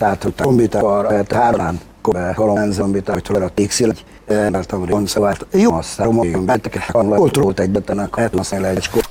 tehát hogy a kombitával, hárán, kobe, kolonenza, amit hogy tudod a tixil, mert a ronszavát, jó, aztán romoljon beteket, volt rót egy betenek, hát használja egy skor.